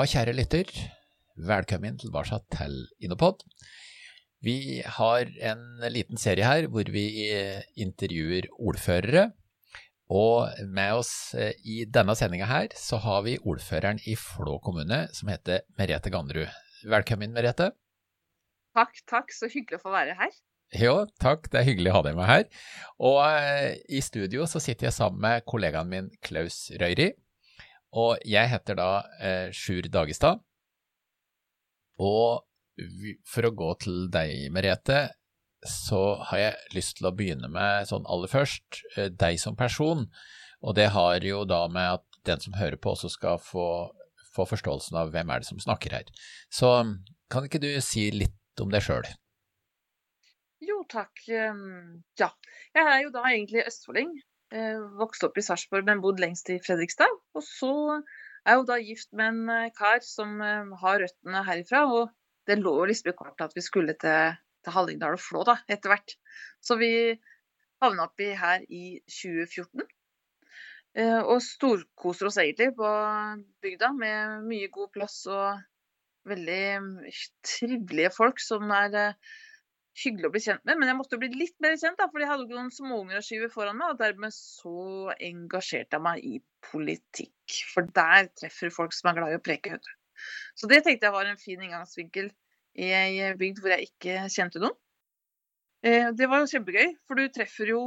Ja, kjære lytter, velkommen tilbake til Innopod. Vi har en liten serie her hvor vi intervjuer ordførere. Og med oss eh, i denne sendinga her, så har vi ordføreren i Flå kommune, som heter Merete Ganderud. Velkommen, Merete. Takk, takk. Så hyggelig å få være her. Jo, takk. Det er hyggelig å ha deg med her. Og eh, i studio så sitter jeg sammen med kollegaen min Klaus Røyri. Og jeg heter da eh, Sjur Dagestad. Og for å gå til deg, Merete, så har jeg lyst til å begynne med sånn aller først, eh, deg som person. Og det har jo da med at den som hører på også skal få, få forståelsen av hvem er det som snakker her. Så kan ikke du si litt om deg sjøl? Jo, takk. Ehm, ja, jeg er jo da egentlig østfolding. Eh, vokste opp i Sarpsborg, men bodd lengst i Fredrikstad. Og så er jeg jo da gift med en eh, kar som har røttene herifra. og det lå liksom i kortet at vi skulle til, til Hallingdal og Flå da, etter hvert. Så vi havna oppi her i 2014. Eh, og storkoser oss egentlig på bygda med mye god plass og veldig trivelige folk som er eh, hyggelig å bli kjent med. Men jeg måtte jo bli litt mer kjent, da, for jeg hadde jo ikke noen småunger å skyve foran meg. Og dermed så engasjerte jeg meg i politikk. For der treffer folk som er glad i å preke. Vet. Så det tenkte jeg var en fin inngangsvinkel i ei bygd hvor jeg ikke kjente noen. Eh, det var jo kjempegøy, for du treffer jo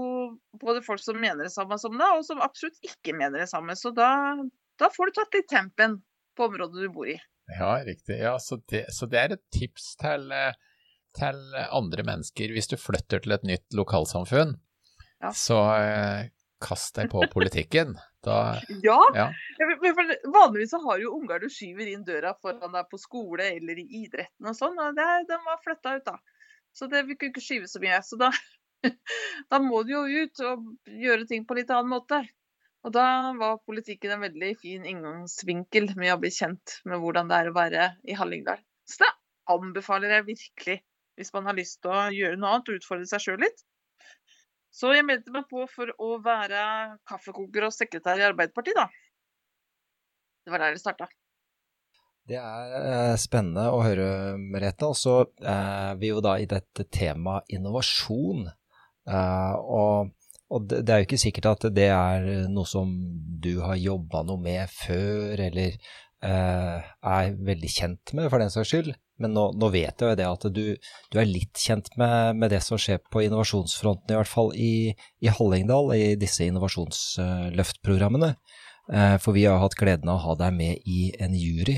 både folk som mener det samme som deg, og som absolutt ikke mener det samme. Så da, da får du tatt litt tempen på området du bor i. Ja, riktig. Ja, så, det, så det er et tips til, eh, til, andre mennesker. Hvis du flytter til et nytt lokalsamfunn, ja. så eh, kast deg på politikken. Da, ja, ja. vanligvis så har jo unger du skyver inn døra foran deg på skole eller i idretten og sånn. og det, De var flytta ut, da. Så det, vi kunne ikke skyve så mye. Så da, da må du jo ut og gjøre ting på litt annen måte. Og da var politikken en veldig fin inngangsvinkel med å bli kjent med hvordan det er å være i Hallingdal. Så det anbefaler jeg virkelig hvis man har lyst til å gjøre noe annet og utfordre seg sjøl litt. Så jeg meldte meg på for å være kaffekoker og sekretær i Arbeiderpartiet, da. Det var der det starta. Det er eh, spennende å høre, Merete. Og så er vi jo da i dette temaet innovasjon. Eh, og, det er jo ikke sikkert at det er noe som du har jobba noe med før, eller eh, er veldig kjent med, for den saks skyld. Men nå, nå, vet jeg jo det at du, du er litt kjent med, med, det som skjer på innovasjonsfronten, i hvert fall i, i Hallingdal, i disse innovasjonsløftprogrammene. Eh, for vi har hatt gleden av å ha deg med i en jury.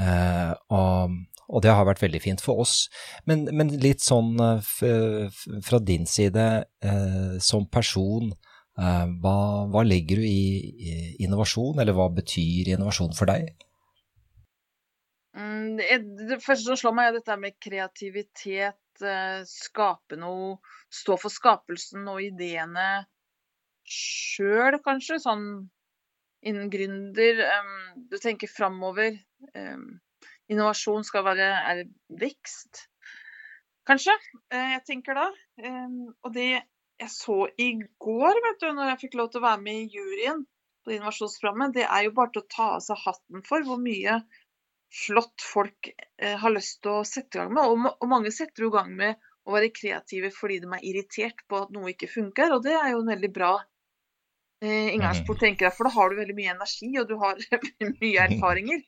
Eh, og, og, det har vært veldig fint for oss. Men, men litt sånn eh, fra din side, som person, hva, hva, legger du i innovasjon, eller hva betyr innovasjon for deg? Mm, det, første som slår meg, er dette med kreativitet. Eh, skape noe. Stå for skapelsen og ideene sjøl, kanskje. Sånn innen gründer. Du tenker framover. Innovasjon skal være er vekst, kanskje. Eh, jeg tenker da. Og det jeg så i går, vet du, når jeg fikk lov til å være med i juryen på innovasjonsprogrammet, det er jo bare til å ta av seg hatten for hvor mye flott folk eh, har lyst til å sette i gang med. Og, mange setter jo i gang med å være kreative fordi de er irritert på at noe ikke funker. Og det er jo en veldig bra eh, inngangsport, mm. tenker jeg. For da har du veldig mye energi, og du har mye erfaringer.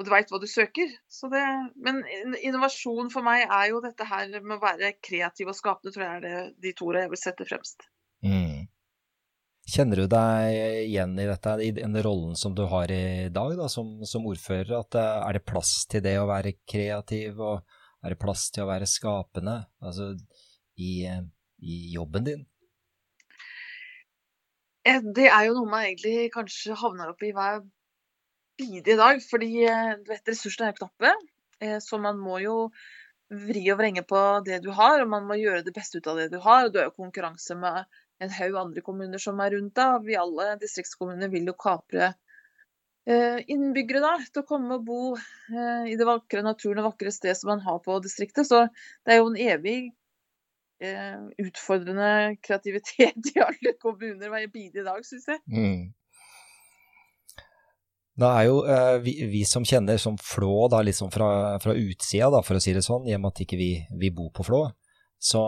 Og du veit hva du søker. Det, men innovasjon for meg er jo dette her med å være kreativ og skapende, tror jeg er det, de to jeg vil sette fremst. Mm. Kjenner du deg igjen i dette, i den rollen som du har i dag da, som, som, ordfører? At eh, Er det plass til det å være kreativ, og er det plass til å være skapende altså, i, i jobben din? Eh, det er jo noe man egentlig kanskje havner opp i hver bidige dag. Fordi du vet, ressursene er knappe, så man må jo vri og vrenge på det du har, og man må gjøre det beste ut av det du har. og Du er jo konkurranse med en haug andre kommuner som er rundt deg. Vi alle distriktskommuner vil jo kapre eh, innbyggere da, til å komme og bo eh, i det vakre naturen og vakre sted som man har på distriktet. Så det er jo en evig eh, utfordrende kreativitet i alle kommuner hver i dag, syns jeg. Mm. Nå er jo eh, vi, vi, som kjenner som Flå da, liksom fra, fra utsida, da, for å si det sånn, i og med at ikke vi, vi bor på Flå, så,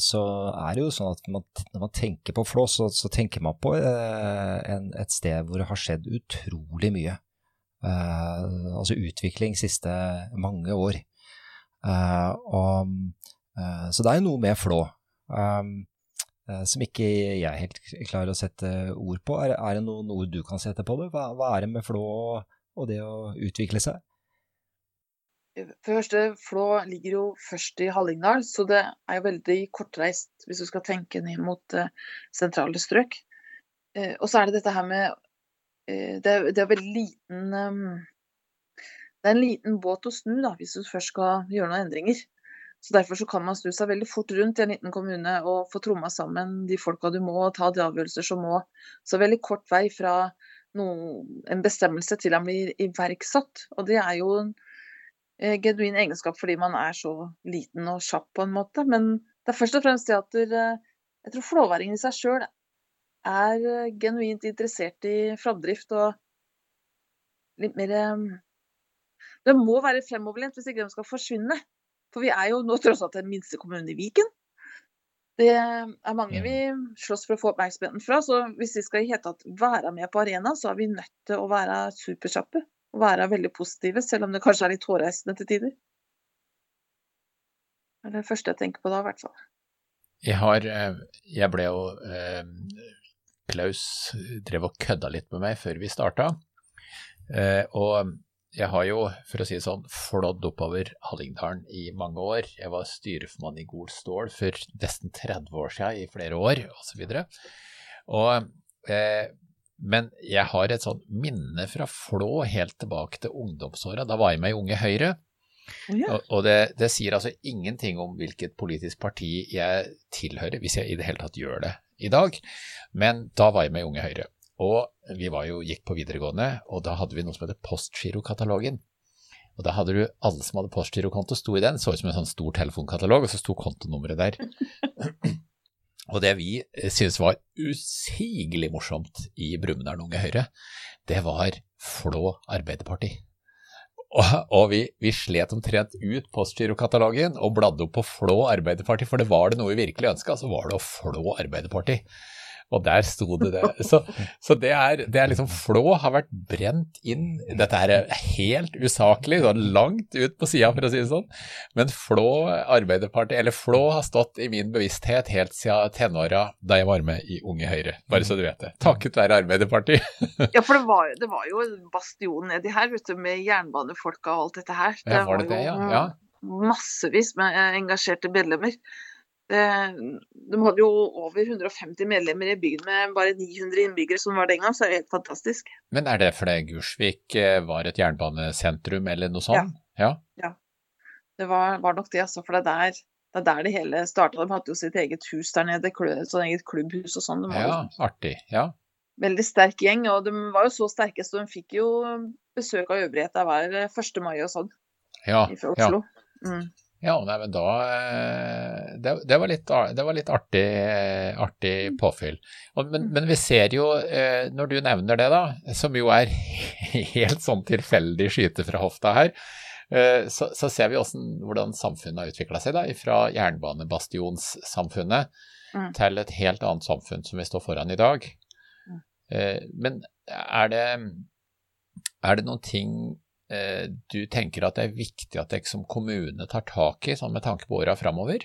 så, er det jo sånn at man, når man tenker på Flå, så, så tenker man på eh, en, et sted hvor det har skjedd utrolig mye. Eh, altså utvikling siste mange år. og, så det er jo noe med Flå. Um, Eh, som ikke jeg helt klarer å sette ord på. Er, er det noe, noe, du kan sette på det? Hva, hva er det med Flå og, det å utvikle seg? For det første, Flå ligger jo først i Hallingdal, så det er jo veldig kortreist hvis du skal tenke ned mot uh, sentrale strøk. Uh, og så er det dette her med uh, det, er, det, er veldig liten Det er en liten båt å snu da, hvis du først skal gjøre noen endringer. Så Derfor så kan man snu seg veldig fort rundt i en liten kommune og få tromma sammen de folka du må, og ta de avgjørelser som må. Så veldig kort vei fra noe, en bestemmelse til den blir iverksatt. Og det er jo en eh, genuin egenskap fordi man er så liten og kjapp på en måte. Men det er først og fremst det at eh, jeg tror flåværingen i seg sjøl er eh, genuint interessert i framdrift og litt mer eh, Det må være fremoverlent hvis ikke de skal forsvinne. For vi er jo nå tross alt den minste kommunen i Viken. Det er mange vi slåss for å få oppmerksomheten fra. Så hvis vi skal i hele tatt være med på arenaen, så er vi nødt til å være superkjappe. Og være veldig positive, selv om det kanskje er litt hårreisende til tider. Det er det første jeg tenker på da, i hvert fall. Jeg har eh, Jeg ble jo eh, Klaus drev og kødda litt med meg før vi starta. Eh, og jeg har jo, for å si det sånn, flådd oppover Hallingdalen i mange år. Jeg var styreformann i Gol Stål for nesten 30 år siden, i flere år, osv. Eh, men jeg har et sånt minne fra Flå helt tilbake til ungdomsåra. Da var jeg med i Unge Høyre. Ja. Og, og det, det, sier altså ingenting om hvilket politisk parti jeg tilhører, hvis jeg i det hele tatt gjør det i dag. Men da var jeg med i Unge Høyre. Og vi jo, gikk på videregående, og da hadde vi noe som heter Postgirokatalogen. Og da hadde du alle som hadde postgirokonto, sto i den. Så ut som en sånn stor telefonkatalog, og så sto kontonummeret der. Og det vi syntes var usigelig morsomt i Brumunddal Unge Høyre, det var Flå Arbeiderparti. Og, og vi, vi, slet omtrent ut postgirokatalogen og bladde opp på Flå Arbeiderparti, for det var det noe vi virkelig ønska, så var det å flå Arbeiderparti. Og der sto det det. Så, så det, er, det, er, liksom Flå har vært brent inn Dette er helt usaklig, langt ut på sida, for å si det sånn. Men Flå Arbeiderpartiet, eller Flå har stått i min bevissthet helt siden tenåra da jeg var med i Unge Høyre, bare så du vet det. Takket være Arbeiderpartiet. ja, for det var, det var, jo bastion nedi her, vet du, med jernbanefolka og alt dette her. Det, ja, var det det, ja? ja. Massevis med engasjerte medlemmer. De hadde jo over 150 medlemmer i byen med bare 900 innbyggere som var den gang, så det er helt fantastisk. Men er det fordi Gursvik eh, var et jernbanesentrum eller noe sånt? Ja. ja. Det var, var, nok det, altså. For det er, der, det er der det hele starta. De hadde jo sitt eget hus der nede, sånn eget klubbhus og sånn. Ja, artig. Ja. Veldig sterk gjeng, og de var jo så sterke så de fikk jo besøk av øvrigheta hver 1. Eh, mai og sånn. Ja, fra Oslo. Ja. Mm. Ja, nei, men da eh, Det, det, var, litt, det var, litt, artig, artig mm. påfyll. Og, men, men, vi ser jo, eh, når du nevner det, da, som jo er helt sånn tilfeldig skyte fra hofta her, eh, så, så ser vi også hvordan samfunnet har utvikla seg, da, fra jernbanebastionssamfunnet mm. til et helt annet samfunn som vi står foran i dag. Mm. Men er det, er det noen ting Eh, du tenker at det er viktig at dere som kommune tar tak i, sånn med tanke på åra framover?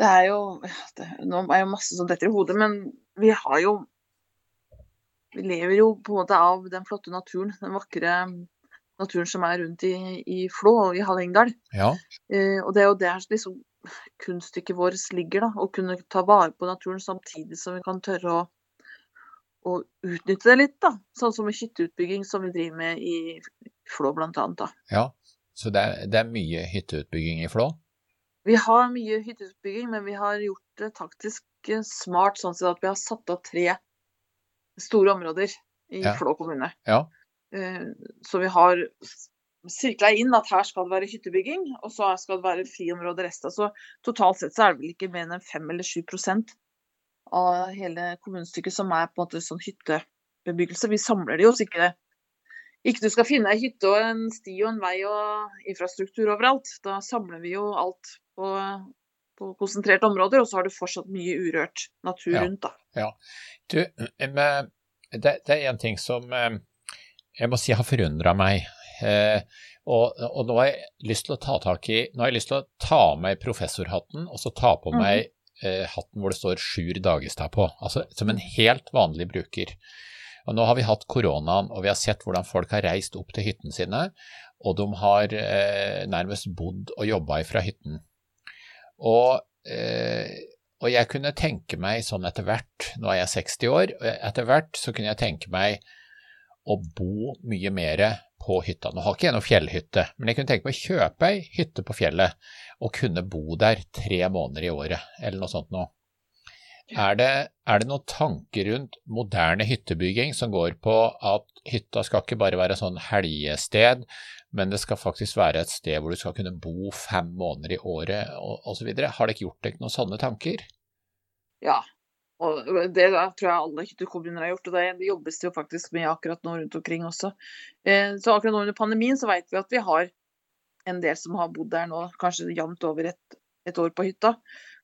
Det er jo det, Nå er jo masse som detter i hodet, men vi har jo Vi lever jo på en måte av den flotte naturen, den vakre naturen som er rundt i, i Flå og i Hallingdal. Ja. Eh, og det er jo der liksom kunststykket vårt ligger, da. Å kunne ta vare på naturen samtidig som vi kan tørre å å utnytte det litt, da. Sånn som med hytteutbygging som vi driver med i Flå annet. Ja, så det er, det er mye hytteutbygging i Flå? Vi har mye hytteutbygging, men vi har gjort det taktisk smart sånn at vi har satt av tre store områder i ja. Flå kommune. Ja. Eh, så vi har sirkla inn at her skal det være hyttebygging, og så skal det være friområde resten. Så totalt sett så er det vel ikke mer enn 5 eller 7 av hele kommunestykket som er på en måte sånn hyttebebyggelse. Vi samler det jo så ikke, ikke du skal finne ei hytte og en sti og en vei og infrastruktur overalt. Da samler vi jo alt på, på konsentrerte områder, og så har du fortsatt mye urørt natur Ja. rundt. da. Ja. Du, men det, det er en ting som eh, jeg må si har forundra meg. Eh, og, og nå har jeg lyst til å ta tak i Nå har jeg lyst til å ta av meg professorhatten og så ta på Mhm. meg eh, hatten hvor det står Sjur Dagestad på. Altså som en helt vanlig bruker. Og nå har vi hatt koronaen, og vi har sett hvordan folk har reist opp til hyttene sine, og de har eh, nærmest bodd og jobba ifra hytten. Og, eh, og jeg kunne tenke meg sånn etter hvert, nå er jeg 60 år, og etter hvert så kunne jeg tenke meg å bo mye mer på hytta. Nå har ikke jeg noe fjellhytte, men jeg kunne tenke meg å kjøpe ei hytte på fjellet og kunne bo der tre måneder i året, eller noe sånt noe. Er det, er det noen tanker rundt moderne hyttebygging som går på at hytta skal ikke bare være sånn helgested, men det skal faktisk være et sted hvor du skal kunne bo fem måneder i året osv.? Har dere gjort dere noen sånne tanker? Ja. Og det tror jeg alle hyttekommuner har gjort, og det, det jobbes det jo faktisk med akkurat nå rundt omkring også. Eh, så akkurat nå under pandemien så vet vi at vi har en del som har bodd der nå kanskje jevnt over et, et år på hytta,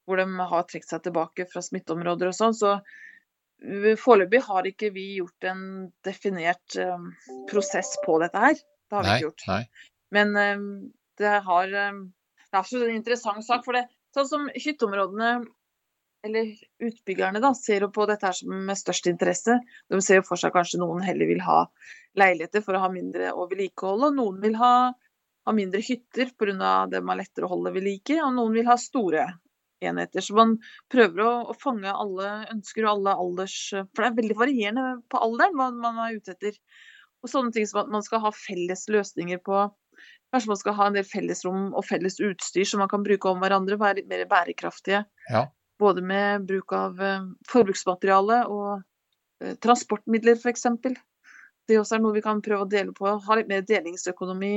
hvor de har trukket seg tilbake fra smitteområder og sånn. Så eh, foreløpig har ikke vi gjort en definert eh, prosess på dette her. Det har vi Nei, ikke gjort. nei. Men det har Det er absolutt en interessant sak. For det sånn som hytteområdene, eller utbyggerne, da, ser jo på dette her som med størst interesse. De ser jo for seg kanskje noen heller vil ha leiligheter for å ha mindre å vedlikeholde, og noen vil ha, ha mindre hytter pga. det man er lettere å holde ved like, og noen vil ha store enheter. Så man prøver å, å fange alle ønsker og alle alders For det er veldig varierende på alderen hva man er ute etter. Og sånne ting som at man skal ha felles løsninger på Kanskje man skal ha en del fellesrom og felles utstyr som man kan bruke om hverandre, være litt mer bærekraftige. Ja. Både med bruk av eh, forbruksmateriale og eh, transportmidler f.eks. Det også er noe vi kan prøve å dele på. Ha litt mer delingsøkonomi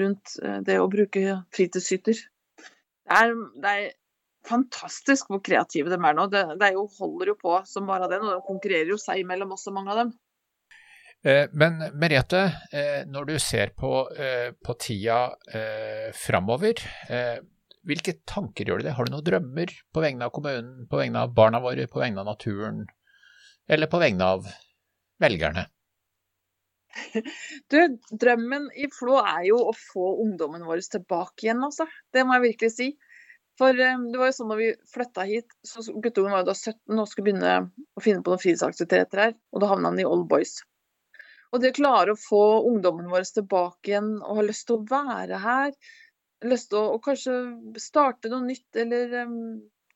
rundt eh, det å bruke fritidshytter. Det er, det er fantastisk hvor kreative de er nå. Det, det jo, holder jo på som bare det, og de konkurrerer jo seg imellom også, mange av dem. Men Merete, når du ser på, på tida framover, hvilke tanker gjør du det? Har du noen drømmer på vegne av kommunen, på vegne av barna våre, på vegne av naturen, eller på vegne av velgerne? Du, drømmen i Flå er jo å få ungdommen vår tilbake igjen, altså. Det må jeg virkelig si. For eh, det var jo sånn når vi flytta hit, så guttungen var jo da 17 og skulle begynne å finne på noen fritidsaktiviteter her, og da havna han i Old Boys. Og det å klare å få ungdommen vår tilbake igjen og ha lyst til å være her, lyst til å og kanskje starte noe nytt, eller um,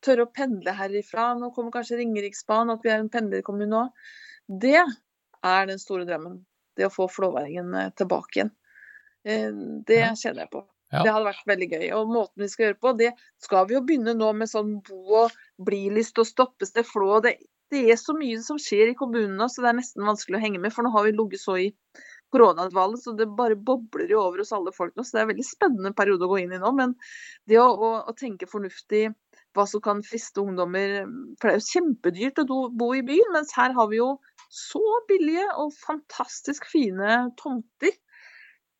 tørre å pendle herifra. Nå kommer kanskje Ringeriksbanen, at vi er en pendlerkommune òg. Det er den store drømmen. Det å få flåværingen eh, tilbake igjen. Eh, Det kjenner jeg på. Ja. Det hadde vært veldig gøy. Og måten vi skal gjøre på, det skal vi jo begynne nå med sånn bo- og bli-lyst og stoppes det flå. Det, det er så mye som skjer i kommunen nå, så det er nesten vanskelig å henge med. For nå har vi ligget så i koronadvale, så det bare bobler jo over hos alle folk nå. Så det er en veldig spennende periode å gå inn i nå. Men det å, å, å tenke fornuftig hva som kan friste ungdommer For det er jo kjempedyrt å bo i byen, mens her har vi jo så billige og fantastisk fine tomter.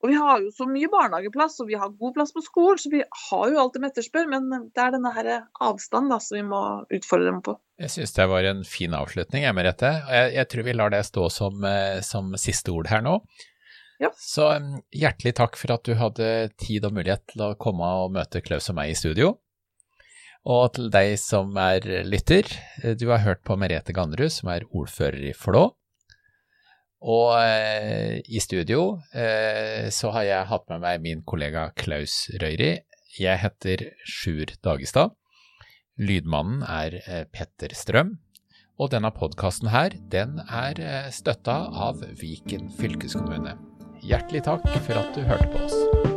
Og vi har jo så mye barnehageplass, og vi har god plass på skolen, så vi har jo alt de etterspør. Men det er denne her avstanden da, som vi må utfordre dem på. Jeg syns det var en fin avslutning, jeg, Merete. Jeg, jeg tror vi lar det stå som, eh, som siste ord her nå. Ja. Så hjertelig takk for at du hadde tid og mulighet til å komme og møte Klaus og meg i studio. Og til deg som er lytter, eh, du har hørt på Merete Gannerud, som er ordfører i Flå. Og eh, i studio eh, så har jeg hatt med meg min kollega Klaus Røyri. Jeg heter Sjur Dagestad. Lydmannen er eh, Petter Strøm. Og denne podkasten her, den er eh, støtta av Viken fylkeskommune. Hjertelig takk for at du hørte på oss.